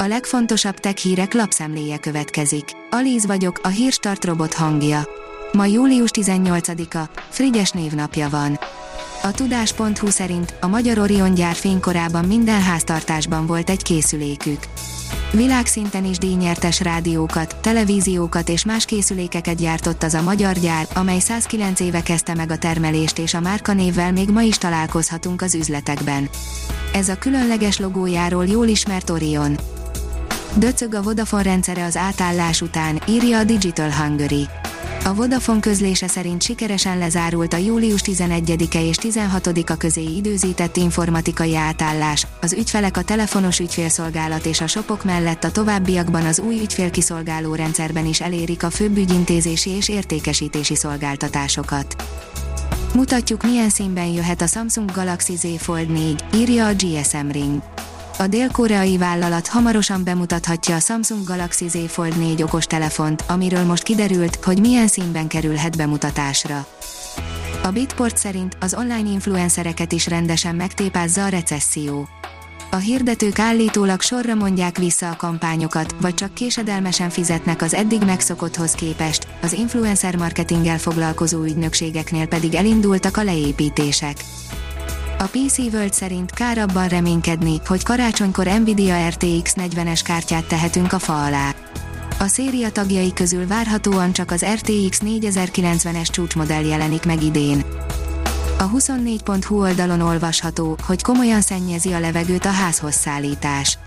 A legfontosabb tech hírek lapszemléje következik. Alíz vagyok, a hírstart robot hangja. Ma július 18-a, Frigyes névnapja van. A tudás.hu szerint a Magyar Orion gyár fénykorában minden háztartásban volt egy készülékük. Világszinten is díjnyertes rádiókat, televíziókat és más készülékeket gyártott az a magyar gyár, amely 109 éve kezdte meg a termelést és a márkanévvel még ma is találkozhatunk az üzletekben. Ez a különleges logójáról jól ismert Orion. Döcög a Vodafone rendszere az átállás után, írja a Digital Hungary. A Vodafone közlése szerint sikeresen lezárult a július 11-e és 16-a közé időzített informatikai átállás, az ügyfelek a telefonos ügyfélszolgálat és a shopok mellett a továbbiakban az új ügyfélkiszolgáló rendszerben is elérik a főbb ügyintézési és értékesítési szolgáltatásokat. Mutatjuk milyen színben jöhet a Samsung Galaxy Z Fold 4, írja a GSM Ring a dél-koreai vállalat hamarosan bemutathatja a Samsung Galaxy Z Fold 4 okostelefont, amiről most kiderült, hogy milyen színben kerülhet bemutatásra. A Bitport szerint az online influencereket is rendesen megtépázza a recesszió. A hirdetők állítólag sorra mondják vissza a kampányokat, vagy csak késedelmesen fizetnek az eddig megszokotthoz képest, az influencer marketinggel foglalkozó ügynökségeknél pedig elindultak a leépítések. A PC World szerint kár abban reménykedni, hogy karácsonykor Nvidia RTX 40-es kártyát tehetünk a fa alá. A széria tagjai közül várhatóan csak az RTX 4090-es csúcsmodell jelenik meg idén. A 24.hu oldalon olvasható, hogy komolyan szennyezi a levegőt a házhoz szállítás.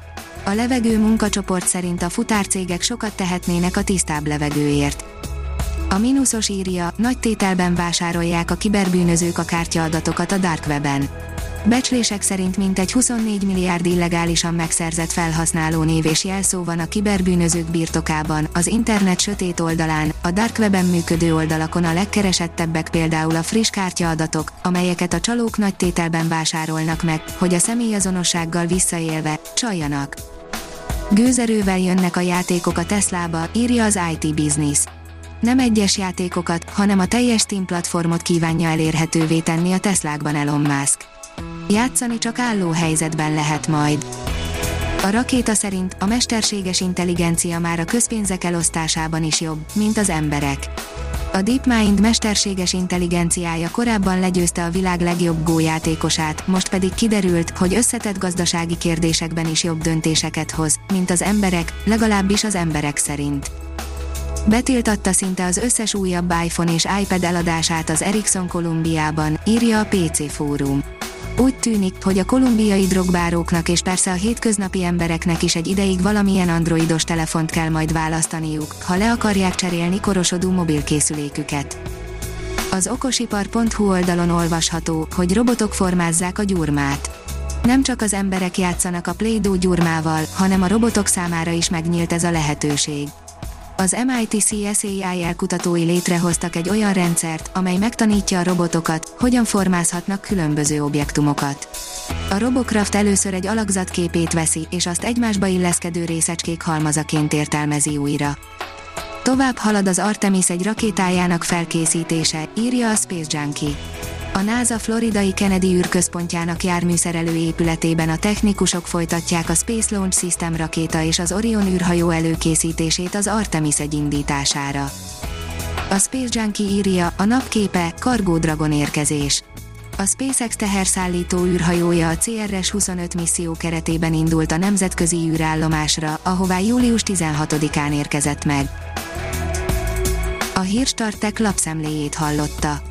A levegő munkacsoport szerint a futárcégek sokat tehetnének a tisztább levegőért. A mínuszos írja, nagy tételben vásárolják a kiberbűnözők a kártyaadatokat a Dark Web-en. Becslések szerint mintegy 24 milliárd illegálisan megszerzett felhasználó név és jelszó van a kiberbűnözők birtokában, az internet sötét oldalán, a Dark Web-en működő oldalakon a legkeresettebbek például a friss kártyaadatok, amelyeket a csalók nagy tételben vásárolnak meg, hogy a személyazonossággal visszaélve, csaljanak. Gőzerővel jönnek a játékok a Teslába, írja az IT Business nem egyes játékokat, hanem a teljes Steam platformot kívánja elérhetővé tenni a Teslákban Elon Musk. Játszani csak álló helyzetben lehet majd. A rakéta szerint a mesterséges intelligencia már a közpénzek elosztásában is jobb, mint az emberek. A DeepMind mesterséges intelligenciája korábban legyőzte a világ legjobb Go játékosát, most pedig kiderült, hogy összetett gazdasági kérdésekben is jobb döntéseket hoz, mint az emberek, legalábbis az emberek szerint. Betiltatta szinte az összes újabb iPhone és iPad eladását az Ericsson Kolumbiában, írja a PC Fórum. Úgy tűnik, hogy a kolumbiai drogbáróknak és persze a hétköznapi embereknek is egy ideig valamilyen androidos telefont kell majd választaniuk, ha le akarják cserélni korosodó mobilkészüléküket. Az okosipar.hu oldalon olvasható, hogy robotok formázzák a gyurmát. Nem csak az emberek játszanak a Play-Doh gyurmával, hanem a robotok számára is megnyílt ez a lehetőség az MIT CSAI kutatói létrehoztak egy olyan rendszert, amely megtanítja a robotokat, hogyan formázhatnak különböző objektumokat. A Robocraft először egy alakzatképét veszi, és azt egymásba illeszkedő részecskék halmazaként értelmezi újra. Tovább halad az Artemis egy rakétájának felkészítése, írja a Space Junkie. A NASA floridai Kennedy űrközpontjának járműszerelő épületében a technikusok folytatják a Space Launch System rakéta és az Orion űrhajó előkészítését az Artemis egy indítására. A Space Junkie írja, a napképe, Cargo Dragon érkezés. A SpaceX teherszállító űrhajója a CRS-25 misszió keretében indult a nemzetközi űrállomásra, ahová július 16-án érkezett meg. A Hírstartek lapszemléjét hallotta.